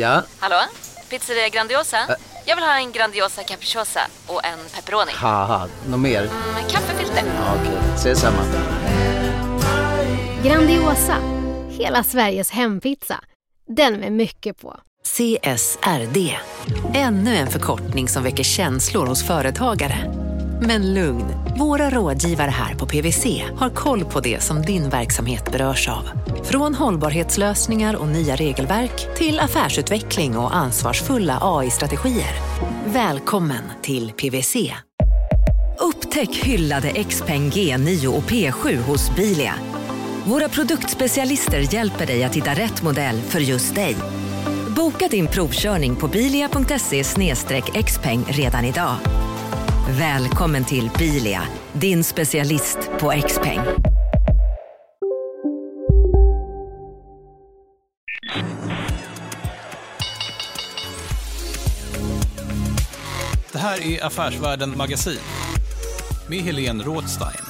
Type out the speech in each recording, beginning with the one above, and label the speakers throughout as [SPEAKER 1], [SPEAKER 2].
[SPEAKER 1] Ja?
[SPEAKER 2] Hallå? Pizzeria Grandiosa? Jag vill ha en Grandiosa capriciosa och en pepperoni.
[SPEAKER 1] Haha, något mer?
[SPEAKER 2] Med kaffefilter.
[SPEAKER 1] Ja, Okej, ses samma.
[SPEAKER 3] Grandiosa, hela Sveriges hempizza. Den med mycket på.
[SPEAKER 4] CSRD, ännu en förkortning som väcker känslor hos företagare. Men lugn, våra rådgivare här på PWC har koll på det som din verksamhet berörs av. Från hållbarhetslösningar och nya regelverk till affärsutveckling och ansvarsfulla AI-strategier. Välkommen till PWC. Upptäck hyllade XPeng G9 och P7 hos Bilia. Våra produktspecialister hjälper dig att hitta rätt modell för just dig. Boka din provkörning på bilia.se xpeng redan idag. Välkommen till Bilia, din specialist på X-peng.
[SPEAKER 5] Det här är Affärsvärlden Magasin med Helene Rådstein.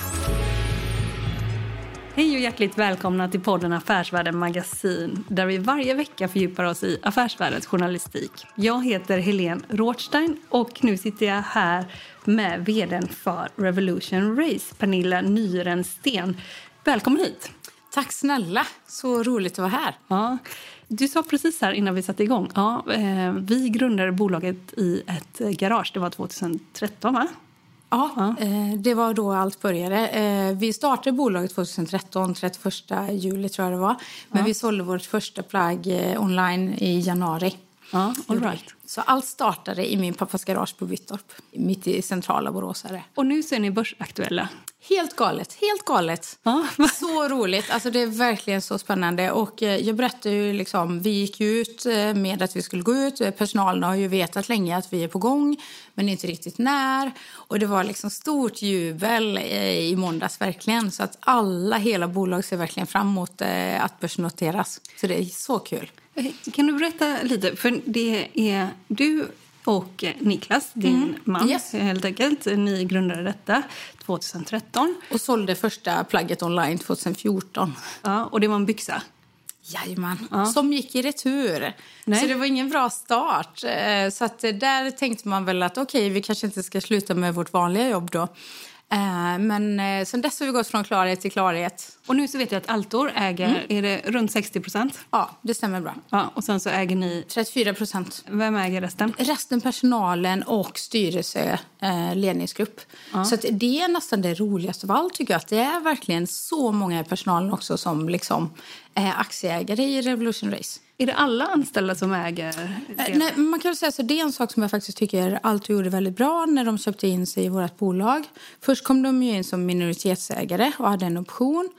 [SPEAKER 6] Hej och hjärtligt välkomna till podden Affärsvärlden Magasin där vi varje vecka fördjupar oss i affärsvärldens journalistik. Jag heter Helene Rothstein och nu sitter jag här med vdn för Revolution Race, Pernilla Nyrensten. Välkommen hit!
[SPEAKER 7] Tack snälla, så roligt att vara här.
[SPEAKER 6] Ja, du sa precis här innan vi satte igång, ja, eh, vi grundade bolaget i ett garage, det var 2013 va?
[SPEAKER 7] Ja, eh, det var då allt började. Eh, vi startade bolaget 2013, 31 juli tror jag det var. Men
[SPEAKER 6] Ja.
[SPEAKER 7] vi sålde vårt första plagg eh, online i januari.
[SPEAKER 6] Ja, all right.
[SPEAKER 7] Så allt startade i min pappas garage på Vittorp, mitt i centrala Borås.
[SPEAKER 6] Och nu så är ni börsaktuella.
[SPEAKER 7] Helt galet, helt galet.
[SPEAKER 6] Ja.
[SPEAKER 7] Så roligt, alltså det är verkligen så spännande. Och eh, jag berättade ju liksom, vi gick ut eh, med att vi skulle gå ut. Eh, Personalen har ju vetat länge att vi är på gång, men inte riktigt när. Och det var liksom stort jubel i måndags verkligen. Så att alla, hela bolag ser verkligen fram emot att börsnoteras. Så det är så kul.
[SPEAKER 6] Kan du berätta lite? För det är du och Niklas, din man,
[SPEAKER 7] Yes.
[SPEAKER 6] helt enkelt. Ni grundade detta 2013.
[SPEAKER 7] Och sålde första plagget online 2014.
[SPEAKER 6] Ja, och det var en byxa.
[SPEAKER 7] Jajamän. Som gick i retur.
[SPEAKER 6] Nej.
[SPEAKER 7] Så det var ingen bra start. Eh, Så att eh, där tänkte man väl att okej, vi kanske inte ska sluta med vårt vanliga jobb då. Eh, Men eh, sen dess har vi gått från klarhet till klarhet.
[SPEAKER 6] Och nu så vet jag att Altor äger, är det runt 60 procent?
[SPEAKER 7] Ja, det stämmer bra.
[SPEAKER 6] Ja, och sen så äger ni,
[SPEAKER 7] 34 procent.
[SPEAKER 6] vem äger resten?
[SPEAKER 7] Resten personalen och styrelse, eh, ledningsgrupp. Så att det är nästan det roligaste av allt tycker jag. Att det är verkligen så många i personalen också som liksom aktieägare i Revolution Race.
[SPEAKER 6] Är det alla anställda som äger?
[SPEAKER 7] Eh, Nej, men man kan säga så, det är en sak som jag faktiskt tycker Alto gjorde väldigt bra när de köpte in sig i vårt bolag. Först kom de in som minoritetsägare och hade en option.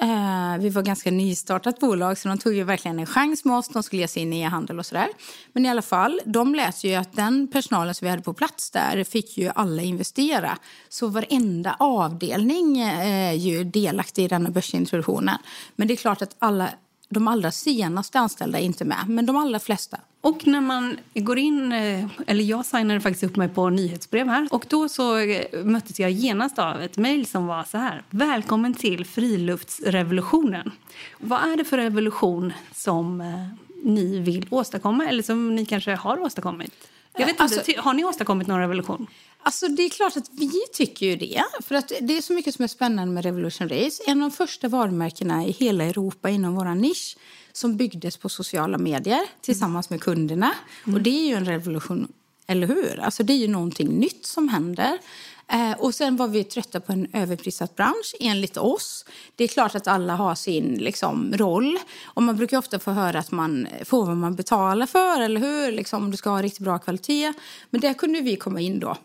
[SPEAKER 7] Eh, vi var ganska nystartat bolag så de tog ju verkligen en chans med oss. De skulle ge sig in i e-handel och sådär. Men i alla fall, de lät ju att den personalen som vi hade på plats där fick ju alla investera. Så varenda avdelning är ju delaktig i denna börsintroduktionen. Men det är klart att alla de allra senaste anställda är inte med, men de allra flesta.
[SPEAKER 6] Och när man går in, eh, eller jag signade faktiskt upp mig på nyhetsbrev här. Och då så eh, möttes jag genast av ett mejl som var så här. Välkommen till friluftsrevolutionen. Vad är det för revolution som eh, ni vill åstadkomma eller som ni kanske har åstadkommit? Jag vet
[SPEAKER 7] Alltså-
[SPEAKER 6] har ni åstadkommit någon revolution?
[SPEAKER 7] Alltså det är klart att vi tycker ju det. För att det är så mycket som är spännande med Revolution Race. En av de första varumärkena i hela Europa inom vår nisch som byggdes på sociala medier tillsammans med kunderna. Och det är ju en revolution, eller hur? Alltså det är ju någonting nytt som händer. Eh, och sen var vi trötta på en överprissatt bransch, enligt oss. Det är klart att alla har sin liksom, roll. Och man brukar ofta få höra att man får vad man betalar för, eller hur? Liksom, du ska ha riktigt bra kvalitet. Men där kunde vi komma in då.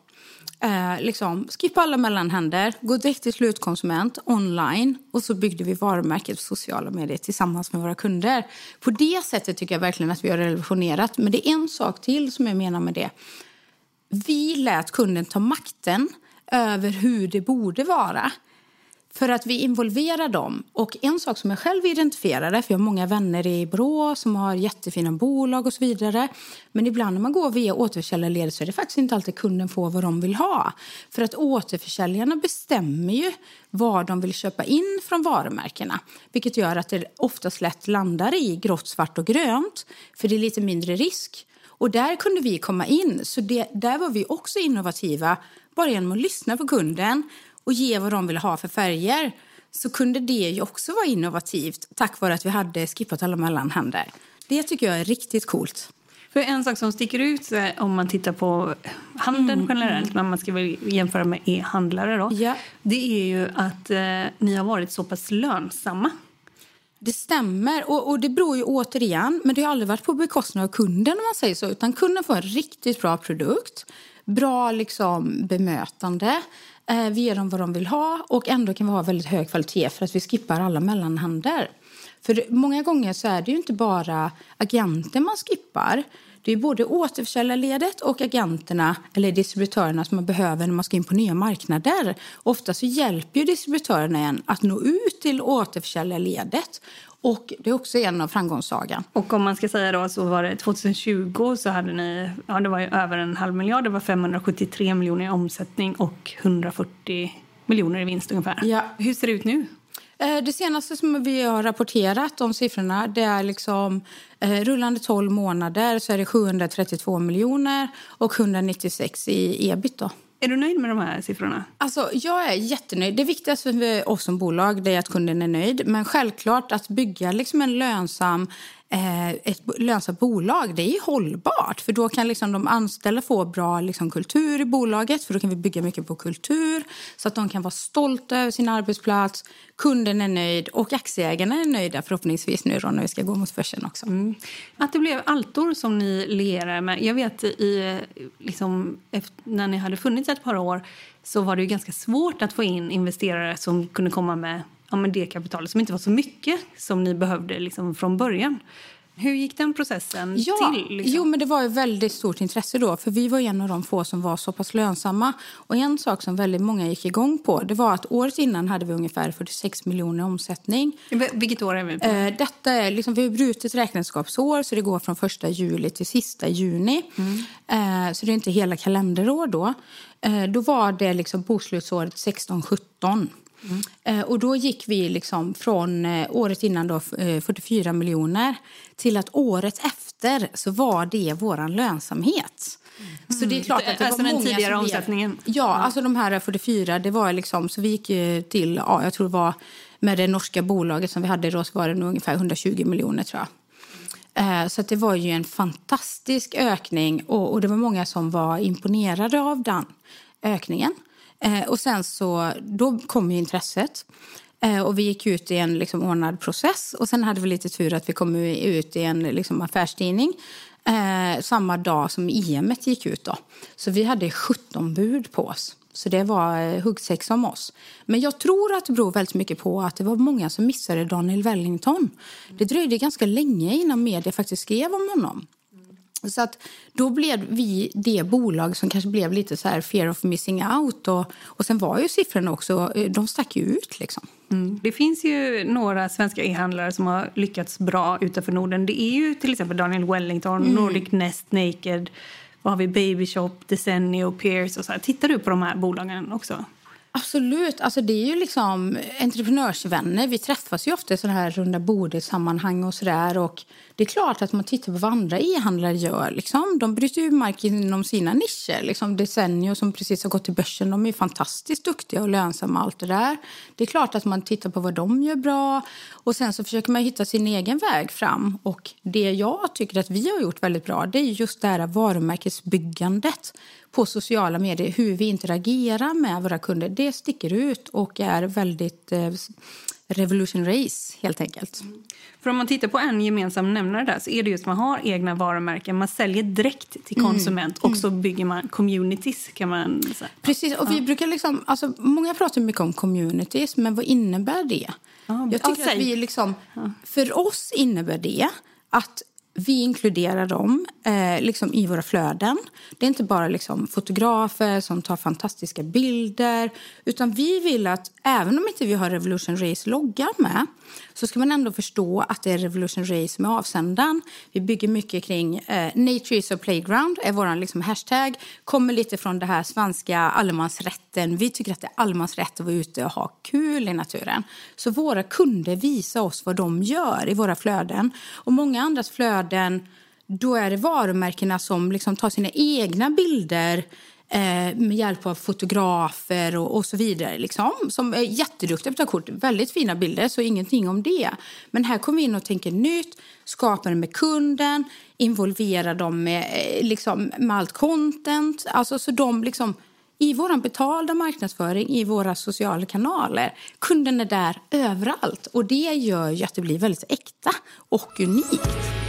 [SPEAKER 7] Eh, liksom, skippa alla mellanhänder, gå direkt till slutkonsument online och så byggde vi varumärket på sociala medier tillsammans med våra kunder. På det sättet tycker jag verkligen att vi har revolutionerat. Men det är en sak till som jag menar med det. Vi lät kunden ta makten över hur det borde vara. För att vi involverar dem. Och en sak som jag själv identifierade, för jag har många vänner i Brå som har jättefina bolag och så vidare. Men ibland när man går via återförsäljarledet så är det faktiskt inte alltid kunden får vad de vill ha. För att återförsäljarna bestämmer ju vad de vill köpa in från varumärkena. Vilket gör att det oftast lätt landar i grått, svart och grönt. För det är lite mindre risk. Och där kunde vi komma in. Så det, där var vi också innovativa. Bara genom att lyssna på kunden och ge vad de vill ha för färger så kunde det ju också vara innovativt tack vare att vi hade skippat alla mellanhänder. Det tycker jag är riktigt coolt.
[SPEAKER 6] För en sak som sticker ut eh, om man tittar på handeln mm. generellt, men man ska väl jämföra med e-handlare då,
[SPEAKER 7] ja.
[SPEAKER 6] det är ju att eh, ni har varit så pass lönsamma.
[SPEAKER 7] Det stämmer. Och, och, det beror ju återigen, men det har aldrig varit på bekostnad av kunden om man säger så, utan kunden får en riktigt bra produkt, bra liksom bemötande, Eh, vi ger dem vad de vill ha och ändå kan vi ha väldigt hög kvalitet för att vi skippar alla mellanhänder. För många gånger så är det ju inte bara agenter man skippar. Det är både återförsäljarledet och agenterna eller distributörerna som man behöver när man ska in på nya marknader. Ofta så hjälper ju distributörerna en att nå ut till återförsäljarledet och det är också en av framgångssagan.
[SPEAKER 6] Och om man ska säga då så var det 2020 så hade ni, ja det var över en halv miljard, det var 573 miljoner i omsättning och 140 miljoner i vinst ungefär.
[SPEAKER 7] Ja.
[SPEAKER 6] Hur ser det ut nu?
[SPEAKER 7] Eh, det senaste som vi har rapporterat om siffrorna det är liksom eh, rullande 12 månader så är det 732 miljoner och 196 i ebit. Då.
[SPEAKER 6] Är du nöjd med de här siffrorna?
[SPEAKER 7] Alltså, jag är jättenöjd. Det viktigaste för oss som bolag är att kunden är nöjd. Men självklart att bygga liksom en lönsam eh, Eh, ett lönsamt bolag, det är hållbart. För då kan liksom de anställda få bra liksom, kultur i bolaget. För då kan vi bygga mycket på kultur. Så att de kan vara stolta över sin arbetsplats. Kunden är nöjd och aktieägarna är nöjda förhoppningsvis nu då när vi ska gå mot börsen också. Mm.
[SPEAKER 6] Att det blev Altor som ni lierade med. Jag vet i, liksom, efter, när ni hade funnits ett par år så var det ju ganska svårt att få in investerare som kunde komma med ja, men det kapitalet som inte var så mycket som ni behövde liksom, från början. Hur gick den processen
[SPEAKER 7] ja,
[SPEAKER 6] till? Liksom?
[SPEAKER 7] Jo, men det var ett väldigt stort intresse då. För vi var en av de få som var så pass lönsamma. Och en sak som väldigt många gick igång på, det var att året innan hade vi ungefär 46 miljoner i omsättning.
[SPEAKER 6] Vilket år är vi på?
[SPEAKER 7] Eh, detta är liksom, vi har brutit räkenskapsår så det går från första juli till sista juni. Mm. Eh, så det är inte hela kalenderår då. Eh, då var det liksom bokslutsåret 16-17. Mm. Och då gick vi liksom från eh, året innan då, 44 eh, miljoner till att året efter så var det vår lönsamhet.
[SPEAKER 6] Mm. Så det är klart att det alltså var den många tidigare omsättningen?
[SPEAKER 7] Ja, ja, alltså de här 44, det var liksom, så vi gick till, ja, jag tror det var med det norska bolaget som vi hade då så var det ungefär 120 miljoner tror jag. Så det var ju en fantastisk ökning och, och det var många som var imponerade av den ökningen. Eh, och sen så, då kom ju intresset. Eh, och vi gick ut i en liksom, ordnad process. Och sen hade vi lite tur att vi kom ut i en liksom, affärstidning eh, samma dag som EM gick ut. Då. Så vi hade 17 bud på oss. Så det var eh, huggsexa om oss. Men jag tror att det beror väldigt mycket på att det var många som missade Daniel Wellington. Det dröjde ganska länge innan media faktiskt skrev om honom. Så att då blev vi det bolag som kanske blev lite så här fear of missing out. Och, och sen var ju siffrorna också, eh, de stack ju ut liksom.
[SPEAKER 6] Mm. Det finns ju några svenska e-handlare som har lyckats bra utanför Norden. Det är ju till exempel Daniel Wellington, mm. Nordic Nest, Naked, vad har vi, Baby Shop, Desenio, Pierce och så här. Tittar du på de här bolagen också?
[SPEAKER 7] Absolut. Alltså det är ju liksom entreprenörsvänner. Vi träffas ju ofta i sådana här runda bordet-sammanhang och sådär. Och det är klart att man tittar på vad andra e-handlare gör. Liksom. De bryter ju mark inom sina nischer. Liksom Desenio som precis har gått till börsen, de är fantastiskt duktiga och lönsamma. allt det där. Det är klart att man tittar på vad de gör bra. Och sen så försöker man hitta sin egen väg fram. Och det jag tycker att vi har gjort väldigt bra, det är just det här varumärkesbyggandet på sociala medier. Hur vi interagerar med våra kunder. Det sticker ut och är väldigt eh, revolution race helt enkelt.
[SPEAKER 6] För om man tittar på en gemensam nämnare där så är det just att man har egna varumärken. Man säljer direkt till mm. konsument mm. och så bygger man communities kan man säga.
[SPEAKER 7] Precis, och vi brukar liksom, alltså många pratar mycket om communities, men vad innebär det? Ja, jag tycker att vi liksom, för oss innebär det att vi inkluderar dem eh, liksom i våra flöden. Det är inte bara liksom fotografer som tar fantastiska bilder. Utan vi vill att även om inte vi har Revolution Race-loggan med så ska man ändå förstå att det är Revolution Race som är avsändaren. Vi bygger mycket kring eh, Nature is a playground, är vår liksom hashtag. Kommer lite från det här svenska allemansrätten. Vi tycker att det är allemansrätt att vara ute och ha kul i naturen. Så våra kunder visar oss vad de gör i våra flöden. Och många andras flöden då är det varumärkena som liksom tar sina egna bilder eh, med hjälp av fotografer och, och så vidare. Liksom, som är jätteduktiga på att ta kort. Väldigt fina bilder, så ingenting om det. Men här kommer vi in och tänker nytt, skapar med kunden, involverar dem med, eh, liksom, med allt content. Alltså, så de liksom, i vår betalda marknadsföring, i våra sociala kanaler. Kunden är där överallt och det gör ju att det blir väldigt äkta och unikt.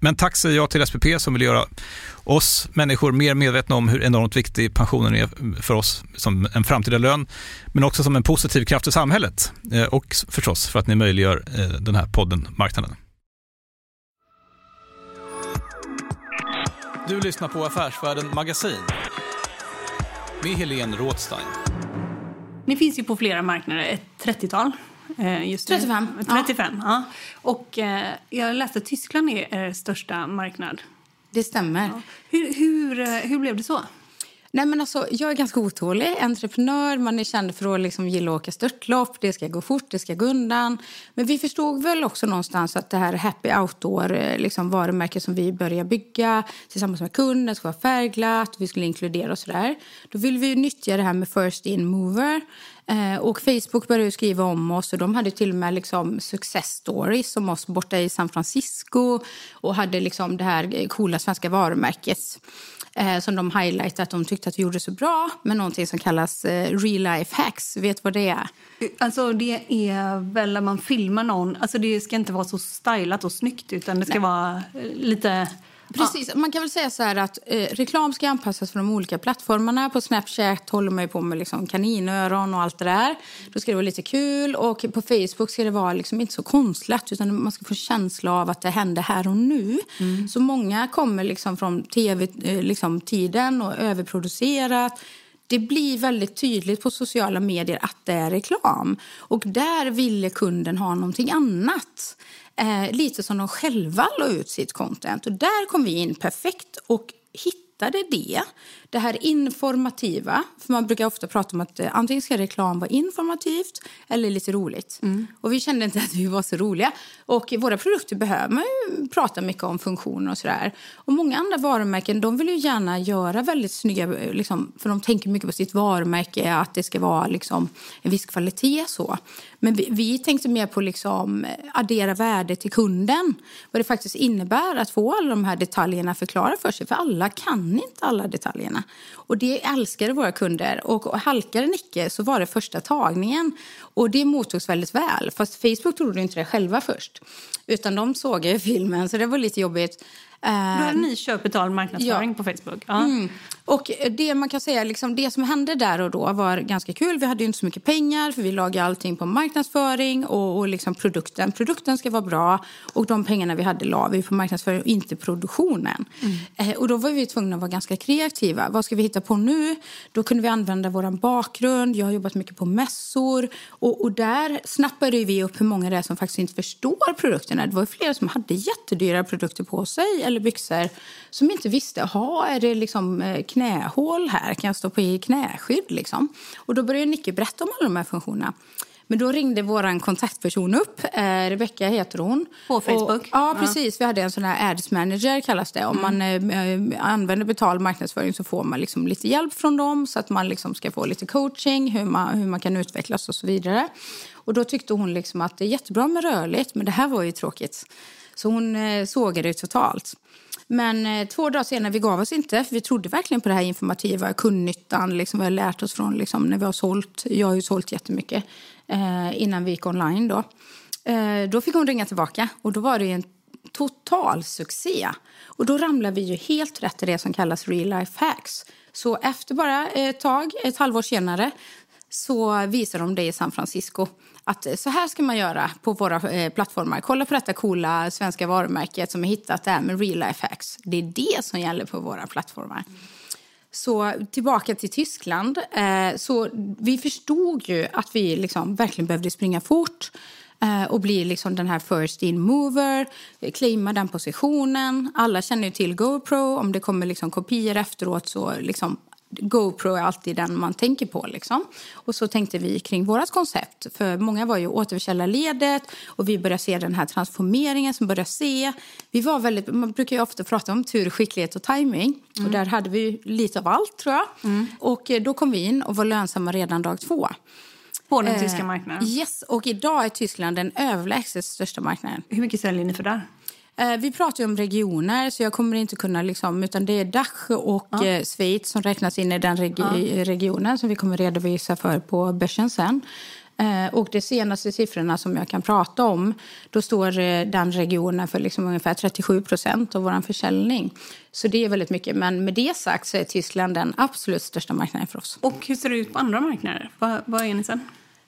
[SPEAKER 5] men tack säger jag till SPP som vill göra oss människor mer medvetna om hur enormt viktig pensionen är för oss som en framtida lön, men också som en positiv kraft i samhället eh, och förstås för att ni möjliggör eh, den här podden Marknaden. Du lyssnar på Affärsvärlden Magasin med Helene Rådstein.
[SPEAKER 6] Ni finns ju på flera marknader, ett 30-tal.
[SPEAKER 7] Eh, just 35.
[SPEAKER 6] 35, ja. ja. Och eh, jag läste att Tyskland är er största marknad.
[SPEAKER 7] Det stämmer. Ja.
[SPEAKER 6] Hur, hur, eh, hur blev det så?
[SPEAKER 7] Nej, men alltså, jag är ganska otålig. Entreprenör, man är känd för att liksom gilla att åka störtlopp. Det ska gå fort, det ska gå undan. Men vi förstod väl också någonstans att det här happy outdoor eh, liksom varumärket som vi började bygga tillsammans med kunden skulle vara färgglatt, vi skulle inkludera och sådär. Då vill vi nyttja det här med first in mover. Eh, och Facebook började skriva om oss och de hade till och med liksom success stories om oss borta i San Francisco och hade liksom det här coola svenska varumärket eh, som de highlightade att de tyckte att vi gjorde så bra med någonting som kallas eh, real life hacks. Vet vad det är?
[SPEAKER 6] Alltså det är väl när man filmar någon, alltså det ska inte vara så stylat och snyggt utan det ska Nej. vara lite
[SPEAKER 7] Precis. Man kan väl säga så att eh, reklam ska anpassas för de olika plattformarna. På Snapchat håller man på med liksom kaninöron och allt det där. Då ska det vara lite kul. Och på Facebook ska det vara liksom inte så konstlat utan man ska få känsla av att det händer här och nu. Mm. Så många kommer liksom från tv-tiden liksom, och överproducerat. Det blir väldigt tydligt på sociala medier att det är reklam. Och där ville kunden ha någonting annat eh, lite som de själva la ut sitt content. Och där kom vi in perfekt och hittade hittade det, det här informativa, för man brukar ofta prata om att eh, antingen ska reklam vara informativt eller lite roligt. Mm. Och vi kände inte att vi var så roliga. Och våra produkter behöver man ju prata mycket om funktioner och sådär. Och många andra varumärken, de vill ju gärna göra väldigt snygga, liksom, för de tänker mycket på sitt varumärke, att det ska vara liksom en viss kvalitet så. Men vi, vi tänkte mer på liksom addera värde till kunden. Vad det faktiskt innebär att få alla de här detaljerna förklara för sig. För alla kan inte alla detaljerna. Och det älskade våra kunder. Och halkade Nicke så var det första tagningen. Och det mottogs väldigt väl. Fast Facebook trodde inte det själva först. Utan de såg ju filmen så det var lite jobbigt.
[SPEAKER 6] Då hade ni köpt betald marknadsföring ja. på Facebook. Ja.
[SPEAKER 7] Mm. Och det man kan säga, liksom, det som hände där och då var ganska kul. Vi hade inte så mycket pengar för vi lagade allting på marknadsföring och, och liksom produkten. Produkten ska vara bra och de pengarna vi hade la vi på marknadsföring och inte produktionen. Mm. Eh, och då var vi tvungna att vara ganska kreativa. Vad ska vi hitta på nu? Då kunde vi använda vår bakgrund. Jag har jobbat mycket på mässor och, och där snappade vi upp hur många det är som faktiskt inte förstår produkterna. Det var flera som hade jättedyra produkter på sig eller byxor som inte visste, ha är det liksom eh, knähål här? Kan jag stå på i knäskydd liksom? Och då började Nicke berätta om alla de här funktionerna. Men då ringde vår kontaktperson upp. Eh, Rebecka heter hon.
[SPEAKER 6] På Facebook?
[SPEAKER 7] Och, ja, precis. Vi hade en sån här ads manager kallas det. Om mm. man eh, använder betald marknadsföring så får man liksom lite hjälp från dem så att man liksom ska få lite coaching, hur man, hur man kan utvecklas och så vidare. Och då tyckte hon liksom att det är jättebra med rörligt, men det här var ju tråkigt. Så hon eh, sågade det totalt. Men eh, två dagar senare, vi gav oss inte. För vi trodde verkligen på det här informativa, kundnyttan. Liksom, vi har lärt oss från liksom, när vi har sålt. Jag har ju sålt jättemycket eh, innan vi gick online. Då. Eh, då fick hon ringa tillbaka och då var det en total succé. Och då ramlade vi ju helt rätt i det som kallas real life hacks. Så efter bara ett tag, ett halvår senare, så visar de det i San Francisco att så här ska man göra på våra eh, plattformar. Kolla på detta coola svenska varumärket som har hittat det här med real life hacks. Det är det som gäller på våra plattformar. Så tillbaka till Tyskland. Eh, så vi förstod ju att vi liksom verkligen behövde springa fort eh, och bli liksom den här first in mover, claima den positionen. Alla känner ju till GoPro. Om det kommer liksom kopior efteråt så liksom GoPro är alltid den man tänker på. Liksom. Och så tänkte vi kring vårt koncept. För många var ju återförsäljarledet och vi började se den här transformeringen som började se. Vi var väldigt, man brukar ju ofta prata om tur, skicklighet och timing. Mm. Och där hade vi lite av allt tror jag. Mm. Och eh, då kom vi in och var lönsamma redan dag två.
[SPEAKER 6] På den eh, tyska marknaden?
[SPEAKER 7] Yes, och idag är Tyskland den överlägset största marknaden.
[SPEAKER 6] Hur mycket säljer ni för där?
[SPEAKER 7] Eh, vi pratar om regioner, så jag kommer inte kunna... Liksom, utan Det är Dach och ja. Eh, Schweiz som räknas in i den regi ja. regionen som vi kommer redovisa för på börsen sen. Eh, och de senaste siffrorna som jag kan prata om, då står den regionen för liksom ungefär 37 procent av vår försäljning. Så det är väldigt mycket. Men med det sagt så är Tyskland den absolut största marknaden för oss.
[SPEAKER 6] Och hur ser det ut på andra marknader? Vad, vad är ni sen?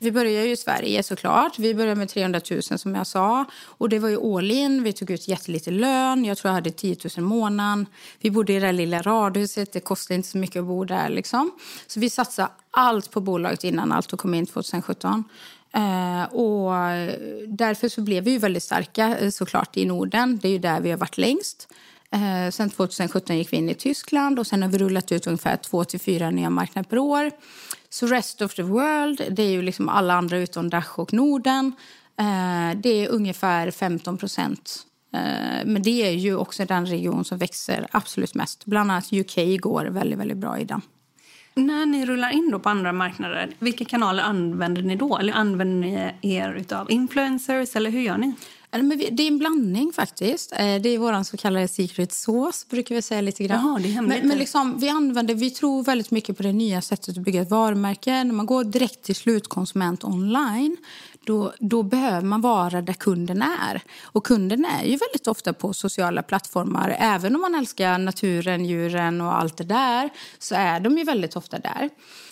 [SPEAKER 7] Vi började ju i Sverige såklart. Vi började med 300 000 som jag sa. Och det var ju all in. Vi tog ut jättelite lön. Jag tror jag hade 10 000 i månaden. Vi bodde i det lilla radhuset. Det kostade inte så mycket att bo där liksom. Så vi satsade allt på bolaget innan allt kom in 2017. Eh, och därför så blev vi ju väldigt starka eh, såklart i Norden. Det är ju där vi har varit längst. Eh, sen 2017 gick vi in i Tyskland och sen har vi rullat ut ungefär två till fyra nya marknader per år. Så rest of the world, det är ju liksom alla andra utom Dach och Norden. Eh, det är ungefär 15 procent. Eh, men det är ju också den region som växer absolut mest. Bland annat UK går väldigt, väldigt bra i den.
[SPEAKER 6] När ni rullar in då på andra marknader, vilka kanaler använder ni då? Eller använder ni er av influencers eller hur gör ni?
[SPEAKER 7] Det är en blandning faktiskt. Eh, det är vår så kallade secret sauce, brukar vi säga lite grann.
[SPEAKER 6] Jaha, det är
[SPEAKER 7] men, men liksom, vi, använder, vi tror väldigt mycket på det nya sättet att bygga ett varumärke. När man går direkt till slutkonsument online då, då behöver man vara där kunden är. Och kunden är ju väldigt ofta på sociala plattformar. Även om man älskar naturen, djuren och allt det där så är de ju väldigt ofta där.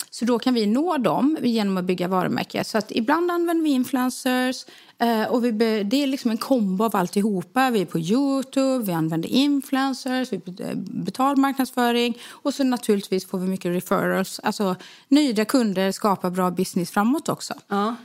[SPEAKER 7] Så då kan vi nå dem genom att bygga varumärken. Så att ibland använder vi influencers. Eh, och vi det är liksom en kombo av alltihopa. Vi är på Youtube, vi använder influencers, vi eh, betalar marknadsföring och så naturligtvis får vi mycket referrals. Alltså nöjda kunder skapar bra business framåt också.
[SPEAKER 6] Ja.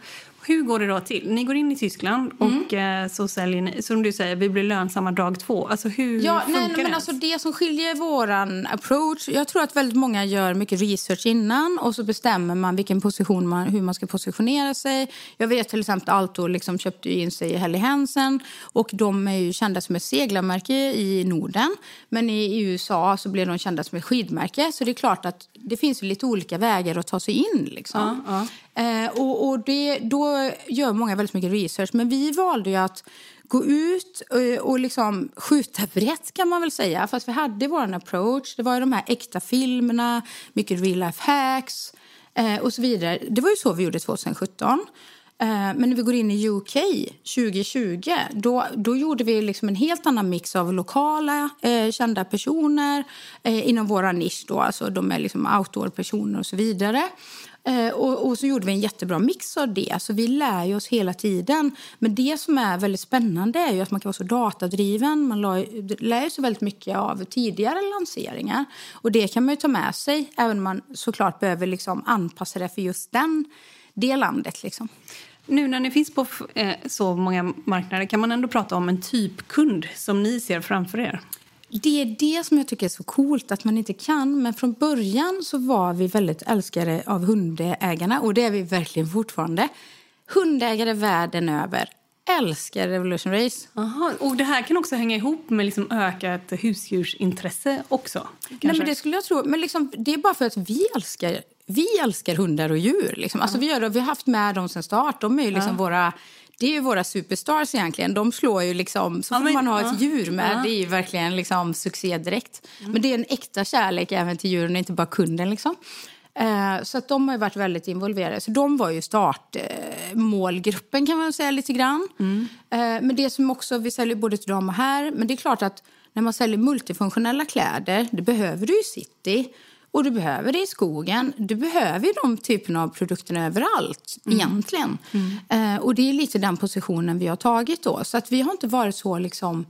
[SPEAKER 6] Hur går det då till? Ni går in i Tyskland och mm. så säljer ni, som du säger, vi blir lönsamma dag två. Alltså hur
[SPEAKER 7] ja,
[SPEAKER 6] funkar
[SPEAKER 7] nej, men
[SPEAKER 6] det?
[SPEAKER 7] Alltså det som skiljer våran approach, jag tror att väldigt många gör mycket research innan och så bestämmer man vilken position man, hur man ska positionera sig. Jag vet till exempel Alto liksom köpte in sig i Helly Hansen och de är ju kända som ett seglarmärke i Norden. Men i USA så blev de kända som ett skidmärke så det är klart att det finns lite olika vägar att ta sig in liksom. Ja, ja. Eh, och, och det, då gör många väldigt mycket research. Men vi valde ju att gå ut och, och liksom skjuta brett kan man väl säga. Fast vi hade vår approach. Det var ju de här äkta filmerna, mycket real life hacks eh, och så vidare. Det var ju så vi gjorde 2017. Eh, men när vi går in i UK 2020 då, då gjorde vi liksom en helt annan mix av lokala eh, kända personer eh, inom vår nisch. Då, alltså de är liksom outdoor-personer och så vidare. Eh, och, och, så gjorde vi en jättebra mix av det. Så vi lär ju oss hela tiden. Men det som är väldigt spännande är ju att man kan vara så datadriven. Man lär sig väldigt mycket av tidigare lanseringar. Och det kan man ju ta med sig, även om man såklart behöver liksom anpassa det för just den, det landet. Liksom.
[SPEAKER 6] Nu när ni finns på eh, så många marknader, kan man ändå prata om en typkund som ni ser framför er?
[SPEAKER 7] Det är det som jag tycker är så coolt att man inte kan. Men från början så var vi väldigt älskade av hundägarna och det är vi verkligen fortfarande. Hundägare världen över älskar Revolution Race.
[SPEAKER 6] Aha, och det här kan också hänga ihop med liksom ökat husdjursintresse också?
[SPEAKER 7] Nej, men det skulle jag tro. Men liksom, det är bara för att vi älskar, vi älskar hundar och djur. Liksom. Alltså, vi, gör, vi har haft med dem sen start. De är liksom ja. våra det är ju våra superstars egentligen. De slår ju liksom, så ja, får man ha ett djur med. Ja. Det är ju verkligen liksom succé direkt. Mm. Men det är en äkta kärlek även till djuren, inte bara kunden liksom. Eh, så att de har varit väldigt involverade. Så de var ju startmålgruppen eh, kan man säga lite grann. Mm. Eh, men det som också, vi säljer både till dem och här. Men det är klart att när man säljer multifunktionella kläder, det behöver du i city. Och du behöver det i skogen. Du behöver de typerna av produkterna överallt mm. egentligen. Mm. Eh, och det är lite den positionen vi har tagit då. Så att vi har inte varit så liksom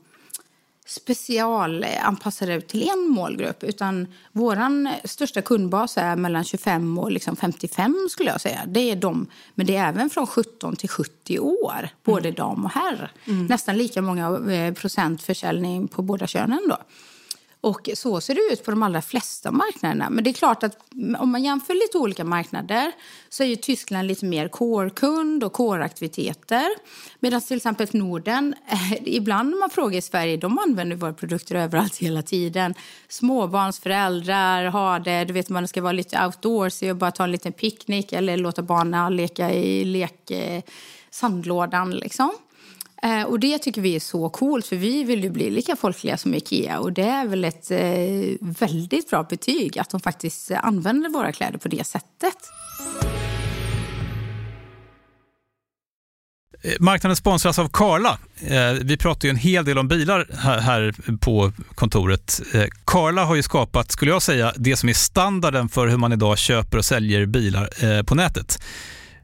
[SPEAKER 7] specialanpassade till en målgrupp. Utan vår största kundbas är mellan 25 och liksom 55 skulle jag säga. Det är de, men det är även från 17 till 70 år, både mm. dam och herr. Mm. Nästan lika många eh, procent försäljning på båda könen då. Och så ser det ut på de allra flesta marknaderna. Men det är klart att om man jämför lite olika marknader så är ju Tyskland lite mer core-kund och core-aktiviteter. Medan till exempel Norden, eh, ibland när man frågar i Sverige, de använder våra produkter överallt hela tiden. Småbarnsföräldrar har det, du vet man ska vara lite outdoorsy och bara ta en liten picknick eller låta barnen leka i lek, eh, sandlådan liksom. Eh, och det tycker vi är så coolt för vi vill ju bli lika folkliga som Ikea och det är väl ett eh, väldigt bra betyg att de faktiskt använder våra kläder på det sättet.
[SPEAKER 5] Eh, marknaden sponsras av Karla. Eh, vi pratar ju en hel del om bilar här på kontoret. Eh, Karla har ju skapat, skulle jag säga, det som är standarden för hur man idag köper och säljer bilar på nätet.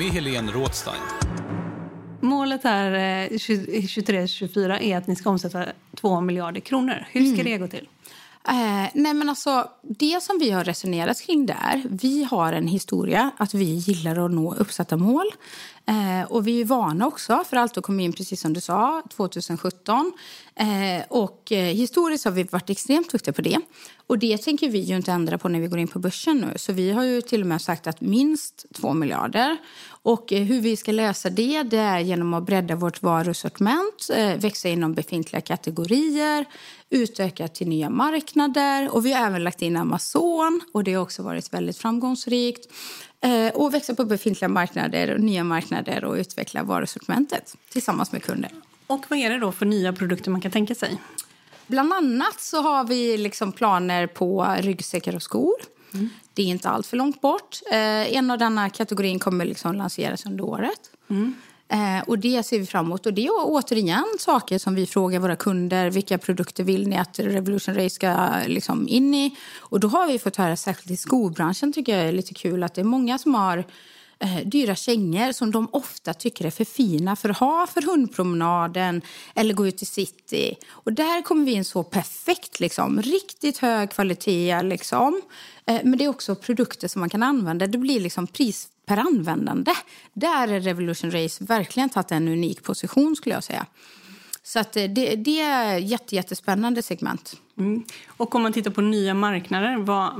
[SPEAKER 5] med Helene Rådstein.
[SPEAKER 6] Målet här 23-24 är att ni ska omsätta 2 miljarder kronor. Hur ska mm. det gå till?
[SPEAKER 7] Eh, nej men alltså, det som vi har resonerat kring där, vi har en historia att vi gillar att nå uppsatta mål. Eh, och vi är vana också, för allt kom in precis som du sa, 2017. Eh, och eh, historiskt har vi varit extremt duktiga på det. Och det tänker vi ju inte ändra på när vi går in på börsen nu. Så vi har ju till och med sagt att minst 2 miljarder. Och eh, hur vi ska lösa det, det är genom att bredda vårt varusortiment, eh, växa inom befintliga kategorier, utöka till nya marknader och vi har även lagt in Amazon och det har också varit väldigt framgångsrikt. Eh, och växa på befintliga marknader, nya marknader och utveckla varusortimentet tillsammans med kunder.
[SPEAKER 6] Och vad är det då för nya produkter man kan tänka sig?
[SPEAKER 7] Bland annat så har vi liksom planer på ryggsäckar och skor. Mm. Det är inte allt för långt bort. Eh, en av denna kategorin kommer liksom lanseras under året. Mm. Eh, och Det ser vi fram emot. Och det är återigen saker som vi frågar våra kunder. Vilka produkter vill ni att Revolution Race ska liksom in i? Och Då har vi fått höra, särskilt i skobranschen, tycker jag är lite kul att det är många som har eh, dyra kängor som de ofta tycker är för fina för att ha för hundpromenaden eller gå ut i city. Och där kommer vi in så perfekt. Liksom. Riktigt hög kvalitet. Liksom. Eh, men det är också produkter som man kan använda. Det blir liksom pris per användande. Där är Revolution Race verkligen tagit en unik position skulle jag säga. Så att eh, det, det är ett jätte, jättespännande segment.
[SPEAKER 6] Mm. Och om man tittar på nya marknader, vad,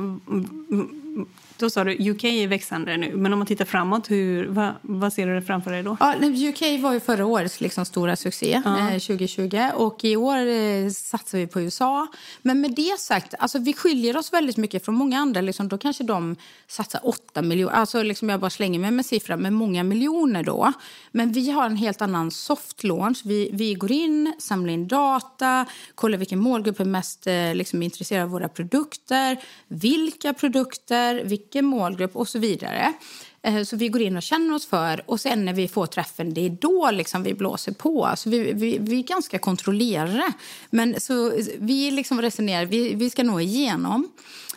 [SPEAKER 6] då sa du UK är växande nu, men om man tittar framåt, hur, vad, vad ser du framför dig då?
[SPEAKER 7] Ja, UK var ju förra årets liksom stora succé, ja. 2020. Eh, och i år eh, satsar vi på USA. Men med det sagt, alltså vi skiljer oss väldigt mycket från många andra. Liksom, då kanske de satsar 8 miljoner, alltså liksom jag bara slänger mig med siffran, med många miljoner då. Men vi har en helt annan soft launch. Vi, vi går in, samlar in data, kollar vilken målgrupp är mest eh, liksom, intresserad av våra produkter, vilka produkter, vilka vilken målgrupp och så vidare. Eh, så vi går in och känner oss för och sen när vi får träffen, det är då liksom vi blåser på. Så vi, vi, vi är ganska kontrollerade. Men så vi liksom resonerar, vi, vi ska nå igenom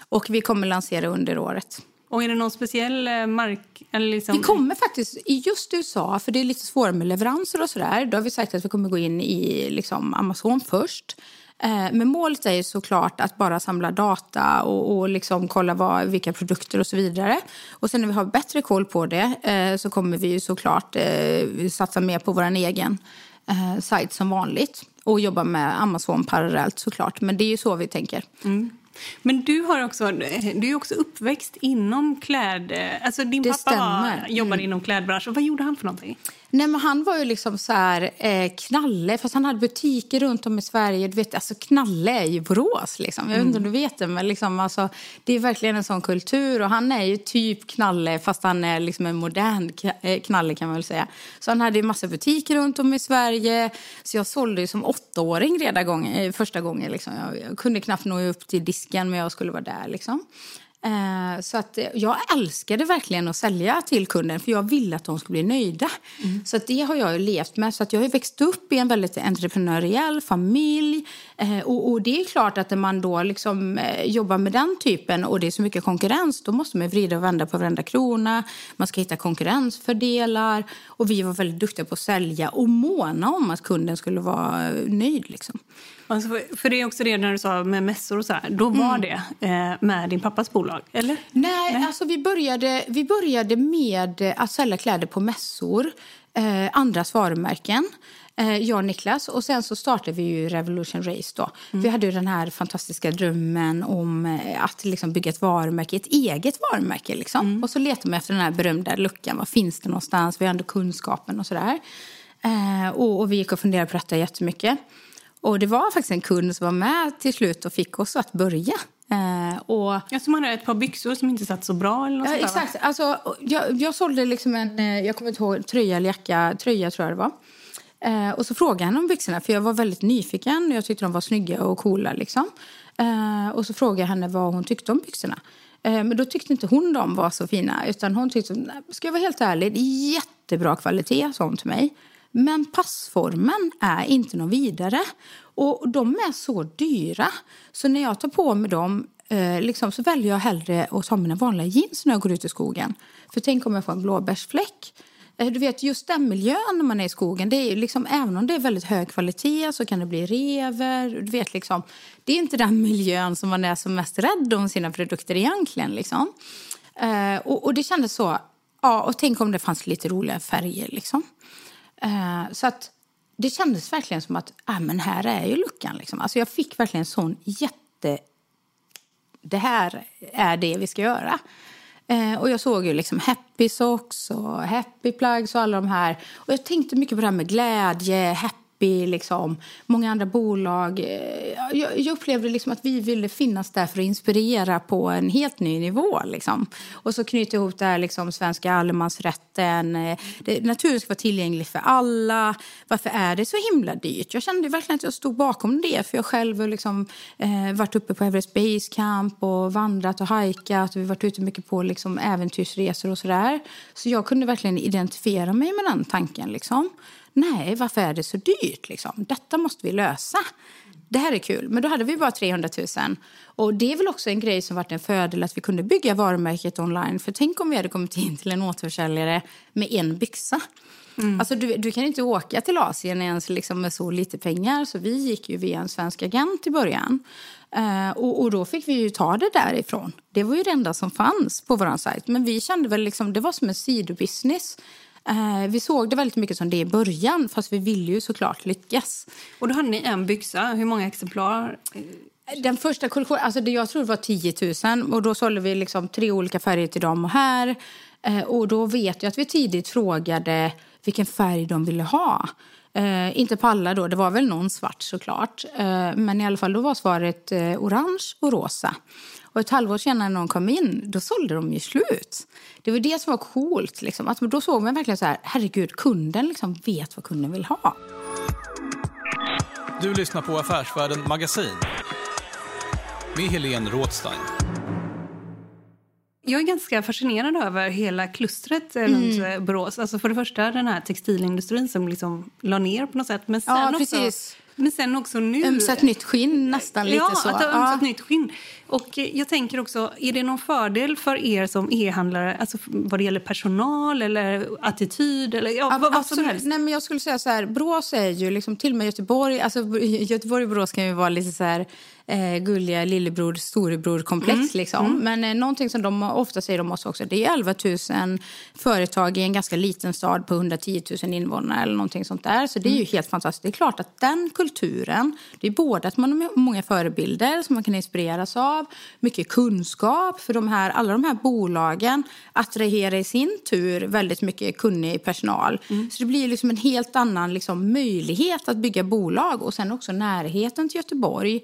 [SPEAKER 7] och vi kommer lansera under året.
[SPEAKER 6] Och är det någon speciell eh, mark? Eller liksom...
[SPEAKER 7] Vi kommer faktiskt, i just USA, för det är lite svårare med leveranser och sådär, då har vi sagt att vi kommer gå in i liksom Amazon först. Eh, men målet är ju såklart att bara samla data och, och liksom kolla vad, vilka produkter och så vidare. Och sen när vi har bättre koll på det eh, så kommer vi ju såklart eh, satsa mer på vår egen eh, sajt som vanligt. Och jobba med Amazon parallellt såklart. Men det är ju så vi tänker.
[SPEAKER 6] Mm. Men du, har också, du är också uppväxt inom kläd... Alltså din
[SPEAKER 7] det
[SPEAKER 6] pappa
[SPEAKER 7] stämmer.
[SPEAKER 6] jobbade mm. inom klädbranschen. Vad gjorde han för någonting?
[SPEAKER 7] Nej, men han var ju liksom så här, eh, knalle, fast han hade butiker runt om i Sverige. Du vet, alltså, knalle är ju Borås. Liksom. Jag vet inte om mm. du vet det, men liksom, alltså, det är verkligen en sån kultur. Och han är ju typ knalle, fast han är liksom en modern eh, knalle kan man väl säga. Så han hade ju massa butiker runt om i Sverige. Så jag sålde ju som åttaåring redan gång, eh, första gången. Liksom. Jag, jag kunde knappt nå upp till disken, men jag skulle vara där. Liksom. Eh, så att eh, jag älskade verkligen att sälja till kunden för jag ville att de skulle bli nöjda. Mm. Så att det har jag levt med. Så att jag har växt upp i en väldigt entreprenöriell familj. Eh, och, och, det är klart att när man då liksom jobbar med den typen och det är så mycket konkurrens då måste man vrida och vända på varenda krona. Man ska hitta konkurrensfördelar. Och vi var väldigt duktiga på att sälja och måna om att kunden skulle vara nöjd. Liksom.
[SPEAKER 6] Alltså för, för det är också det när du sa med mässor och så här, då var mm. det eh, med din pappas bolag, eller?
[SPEAKER 7] Nej, Nej, alltså vi började, vi började med att sälja kläder på mässor, eh, andras varumärken. Eh, jag och Niklas. Och sen så startade vi ju Revolution Race då. Mm. Vi hade ju den här fantastiska drömmen om eh, att liksom bygga ett varumärke, ett eget varumärke liksom. Mm. Och så letade man efter den här berömda luckan. Var finns det någonstans? Vi ändå kunskapen och sådär. Eh, och, och vi gick och funderade på detta jättemycket. Och det var faktiskt en kund som var med till slut och fick oss att börja.
[SPEAKER 6] Eh, och, ja, som hade ett par byxor som inte satt så bra? Eller något
[SPEAKER 7] ja, exakt. Alltså, jag, jag sålde liksom en, jag kommer inte ihåg, tröja eller jacka, tröja tror jag det var. Eh, och så frågade han om byxorna, för jag var väldigt nyfiken. Jag tyckte de var snygga och coola. Liksom. Eh, och så frågade jag henne vad hon tyckte om byxorna. Eh, men då tyckte inte hon de var så fina. Utan hon tyckte, ska jag vara helt ärlig, jättebra kvalitet, sa hon till mig. Men passformen är inte någon vidare. Och de är så dyra. Så när jag tar på mig dem eh, liksom, så väljer jag hellre att ta mina vanliga jeans när jag går ut i skogen. För tänk om jag får en blåbärsfläck. Eh, du vet, just den miljön när man är i skogen, det är liksom, även om det är väldigt hög kvalitet så kan det bli rever. Du vet, liksom, det är inte den miljön som man är som mest rädd om sina produkter egentligen. Liksom. Eh, och, och det kändes så, ja, och tänk om det fanns lite roliga färger. Liksom. Eh, så att det kändes verkligen som att, ah, men här är ju luckan. Liksom. Alltså jag fick verkligen en sån jätte... Det här är det vi ska göra. Eh, och jag såg ju liksom Happy Socks och Happy Plugs och alla de här. Och jag tänkte mycket på det här med glädje, happy, liksom. Många andra bolag. Eh, jag, jag upplevde liksom att vi ville finnas där för att inspirera på en helt ny nivå. Liksom. Och så knyta ihop det här liksom, svenska allemansrätten. Eh, det, naturen ska vara tillgänglig för alla. Varför är det så himla dyrt? Jag kände verkligen att jag stod bakom det. För jag själv har liksom, eh, varit uppe på Everest Base Camp och vandrat och hajkat. Vi har varit ute mycket på liksom, äventyrsresor och sådär. Så jag kunde verkligen identifiera mig med den tanken. Liksom. Nej, varför är det så dyrt? Liksom? Detta måste vi lösa. Det här är kul. Men då hade vi bara 300 000. Och det är väl också en grej som varit en fördel att vi kunde bygga varumärket online. För tänk om vi hade kommit in till en återförsäljare med en byxa. Alltså du, du kan inte åka till Asien ens liksom med så lite pengar. Så vi gick ju via en svensk agent i början. Eh, och, och då fick vi ju ta det därifrån. Det var ju det enda som fanns på vår sajt. Men vi kände väl liksom, det var som en sidobusiness. Eh, vi såg det väldigt mycket som det i början, fast vi ville ju såklart lyckas.
[SPEAKER 6] Och då hade ni en byxa. Hur många exemplar?
[SPEAKER 7] Den första kollektionen, alltså det jag tror det var 10 000 och då sålde vi liksom tre olika färger till dem och här. Eh, och då vet jag att vi tidigt frågade vilken färg de ville ha. Eh, inte på alla då, det var väl någon svart såklart. Eh, men i alla fall då var svaret eh, orange och rosa. Och ett halvår senare när de kom in, då sålde de ju slut. Det var det som var coolt. Liksom. Att då såg man verkligen så här, herregud, kunden liksom vet vad kunden vill ha.
[SPEAKER 5] Du lyssnar på Affärsvärlden Magasin med Helene Rådstein.
[SPEAKER 6] Jag är ganska fascinerad över hela klustret mm. runt eh, Borås. Alltså för det första den här textilindustrin som liksom la ner på något sätt. Men sen
[SPEAKER 7] Ja,
[SPEAKER 6] också,
[SPEAKER 7] precis.
[SPEAKER 6] Men sen också nu...
[SPEAKER 7] Ömsat nytt skinn, nästan lite
[SPEAKER 6] ja,
[SPEAKER 7] så.
[SPEAKER 6] att ha
[SPEAKER 7] Ja.
[SPEAKER 6] ömsat nytt skinn. Och jag tänker också, är det någon fördel för er som e-handlare, alltså vad det gäller personal eller attityd eller ja, vad, vad som helst?
[SPEAKER 7] Nej, men jag skulle säga så här, Borås är ju liksom till och med Göteborg, alltså Göteborg och Borås kan ju vara lite så här eh, gulliga lillebror storebror komplex
[SPEAKER 6] Mm.
[SPEAKER 7] liksom. Men eh, någonting som de ofta säger om oss också, det är 11 000 företag i en ganska liten stad på 110 000 invånare eller någonting sånt där. Så det är ju helt fantastiskt. Det är klart att den kulturen, det är både att man har många förebilder som man kan inspireras av, mycket kunskap för de här, alla de här bolagen attraherar i sin tur väldigt mycket kunnig personal. Så det blir liksom en helt annan liksom, möjlighet att bygga bolag och sen också närheten till Göteborg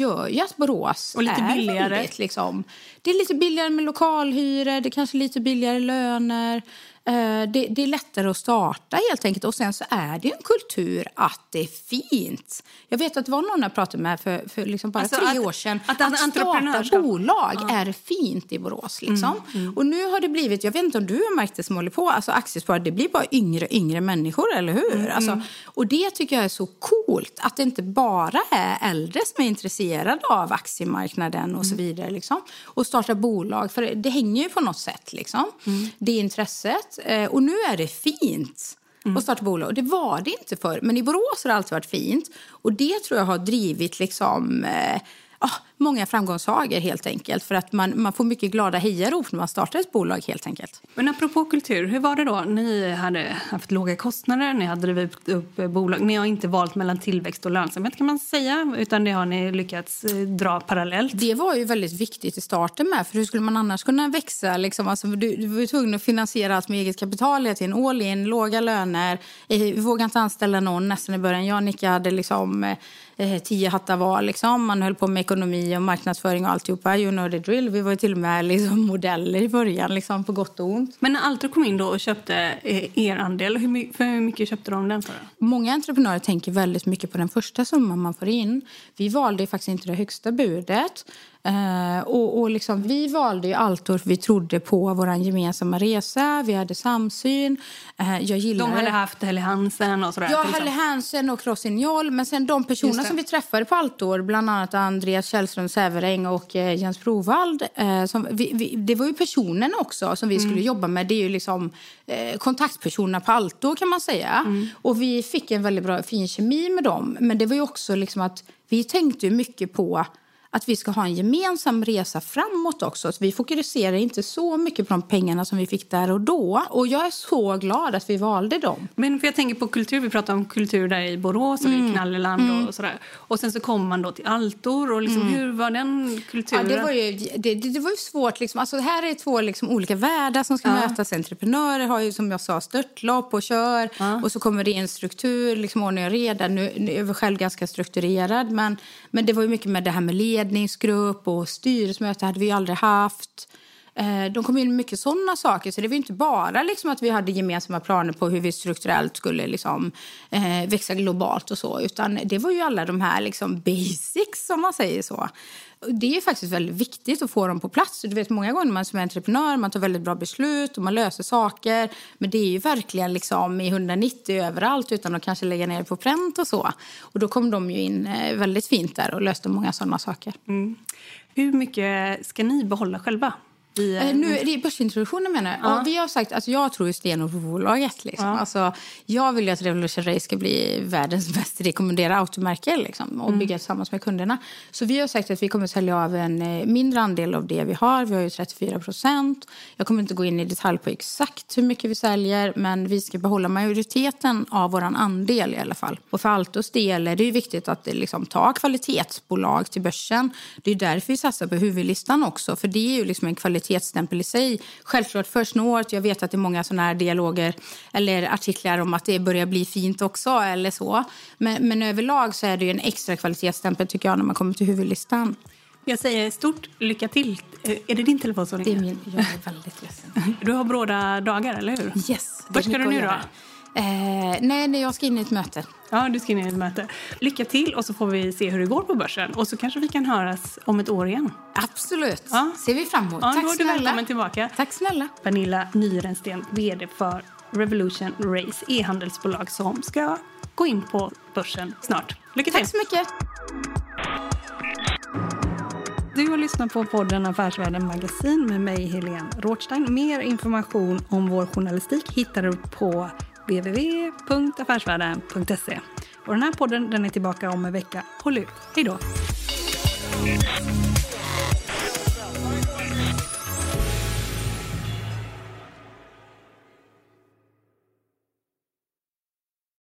[SPEAKER 7] gör ju att Borås
[SPEAKER 6] Och lite
[SPEAKER 7] är
[SPEAKER 6] billigare.
[SPEAKER 7] väldigt, liksom, det är lite billigare med lokalhyror, det är kanske lite billigare löner. Eh, Det, det är lättare att starta helt enkelt. Och sen så är det ju en kultur att det är fint. Jag vet att det var någon jag pratade med för, för liksom bara
[SPEAKER 6] Alltså
[SPEAKER 7] tre
[SPEAKER 6] att-
[SPEAKER 7] år sedan.
[SPEAKER 6] att
[SPEAKER 7] Att, starta
[SPEAKER 6] entreprenörskap-
[SPEAKER 7] bolag är fint i Borås. Liksom. Och nu har det blivit, jag vet inte om du har märkt det som håller på, alltså aktiesparare, det blir bara yngre yngre människor, eller hur? Alltså, och det tycker jag är så coolt, att det inte bara är äldre som är intresserade av aktiemarknaden och så vidare. Liksom. Och starta bolag, för det hänger ju på något sätt, liksom. det intresset. Eh, Och nu är det fint att starta bolag. Det var det inte förr, men i Borås har det alltid varit fint. Och det tror jag har drivit liksom, eh, ah, många framgångssagor helt enkelt. För att man, man får mycket glada hejarop när man startar ett bolag helt enkelt.
[SPEAKER 6] Men apropå kultur, hur var det då? Ni hade haft låga kostnader, ni hade drivit upp bolag. Ni har inte valt mellan tillväxt och lönsamhet kan man säga, utan det har ni lyckats eh, dra parallellt.
[SPEAKER 7] Det var ju väldigt viktigt i starten med, för hur skulle man annars kunna växa? Liksom, alltså, du, du var ju tvungen att finansiera allt med eget kapital hela tiden. All in, låga löner. Eh, Vi vågade inte anställa någon nästan i början. Jag och Nicke hade liksom eh, tio hattar var. Liksom. Man höll på med ekonomi och marknadsföring och alltihopa. You know the drill. Vi var till och med liksom, modeller i början, liksom, på gott och ont.
[SPEAKER 6] Men när Altra kom in då och köpte eh, er andel, hur, my- hur mycket köpte de den för?
[SPEAKER 7] Många entreprenörer tänker väldigt mycket på den första summan man får in. Vi valde faktiskt inte det högsta budet. Eh, och, och liksom, vi valde ju Altor för vi trodde på vår gemensamma resa. Vi hade samsyn. Eh, jag gillade...
[SPEAKER 6] De hade haft Helly Hansen och sådär.
[SPEAKER 7] Ja,
[SPEAKER 6] exempel.
[SPEAKER 7] Hansen och Rossignol. Men sen de personerna
[SPEAKER 6] det.
[SPEAKER 7] som vi träffade på Altor, bland annat Andreas Källström Säveräng och eh, Jens Provald. Eh, som vi, vi, det var ju personen också som vi
[SPEAKER 6] Mm.
[SPEAKER 7] skulle jobba med. Det är ju liksom eh, kontaktpersonerna på Altor kan man säga.
[SPEAKER 6] Mm.
[SPEAKER 7] Och vi fick en väldigt bra, fin kemi med dem. Men det var ju också liksom att vi tänkte mycket på att vi ska ha en gemensam resa framåt också. Så vi fokuserar inte så mycket på de pengarna som vi fick där och då. Och jag är så glad att vi valde dem.
[SPEAKER 6] Men för jag tänker på kultur, vi pratar om kultur där i Borås och
[SPEAKER 7] Mm.
[SPEAKER 6] i Knalleland och sådär. Och sen så kommer man då till Altor och liksom, hur var den kulturen?
[SPEAKER 7] Mm. Ja, det, var ju, det, det, var ju svårt. Liksom. Alltså, här är två liksom, olika världar som ska
[SPEAKER 6] Ja.
[SPEAKER 7] mötas. Entreprenörer har ju som jag sa störtlopp och kör. Och så kommer det in struktur, liksom, ordning och reda. Nu, nu är jag själv ganska strukturerad. Men, men det var ju mycket med det här med ledningsgrupp och styrelsemöte hade vi aldrig haft. Eh, de kom in mycket sådana saker. Så det var inte bara liksom att vi hade gemensamma planer på hur vi strukturellt skulle liksom, eh, växa globalt och så. Utan det var ju alla de här liksom basics, som man säger så. Det är ju faktiskt väldigt viktigt att få dem på plats. Du vet, många gånger man som entreprenör man tar väldigt bra beslut och man löser saker. Men det är ju verkligen liksom i 190 överallt utan att kanske lägga ner det på pränt och så. Och då kom de ju in eh, väldigt fint där och löste många sådana saker. Mm.
[SPEAKER 6] Hur mycket ska ni behålla själva? I,
[SPEAKER 7] Eh, nu är det börsintroduktionen menar jag. Ja. vi har sagt, alltså jag tror ju stenhårt på bolaget. Liksom. Alltså, jag vill ju att Revolution Race ska bli världens mest rekommenderade automärke liksom, och bygga tillsammans med kunderna. Så vi har sagt att vi kommer sälja av en eh, mindre andel av det vi har. Vi har ju 34 procent. Jag kommer inte gå in i detalj på exakt hur mycket vi säljer men vi ska behålla majoriteten av vår andel i alla fall. Och för Altos del är det ju viktigt att det liksom, ta kvalitetsbolag till börsen. Det är därför vi satsar på huvudlistan också för det är ju liksom en kvalitetsstämpel i sig. Självklart först året, jag vet att det är många sådana här dialoger eller artiklar om att det börjar bli fint också eller så. Men, men överlag så är det en extra kvalitetsstämpel tycker jag när man kommer till huvudlistan.
[SPEAKER 6] Jag säger stort lycka till. Eh, Är det din telefon som
[SPEAKER 7] Det är
[SPEAKER 6] ringer?
[SPEAKER 7] min, jag är väldigt ledsen.
[SPEAKER 6] Du har bråda dagar, eller hur?
[SPEAKER 7] Yes.
[SPEAKER 6] Vart ska du nu då?
[SPEAKER 7] Eh, nej, nej, jag ska in i ett möte.
[SPEAKER 6] Ja, du ska in i ett möte. Lycka till och så får vi se hur det går på börsen. Och så kanske vi kan höras om ett år igen.
[SPEAKER 7] Absolut.
[SPEAKER 6] Ja.
[SPEAKER 7] ser vi fram emot.
[SPEAKER 6] Ja,
[SPEAKER 7] Tack
[SPEAKER 6] då är du
[SPEAKER 7] snälla.
[SPEAKER 6] välkommen tillbaka.
[SPEAKER 7] Tack snälla.
[SPEAKER 6] Pernilla Nyrensten, vd för Revolution Race, e-handelsbolag som ska gå in på börsen snart. Lycka till!
[SPEAKER 7] Tack så mycket.
[SPEAKER 6] Du har lyssnat på podden Affärsvärlden Magasin med mig, Helene Rothstein. Mer information om vår journalistik hittar du på www.affärsvärlden.se. Och den här podden den är tillbaka om en vecka. Håll ut! Hej då!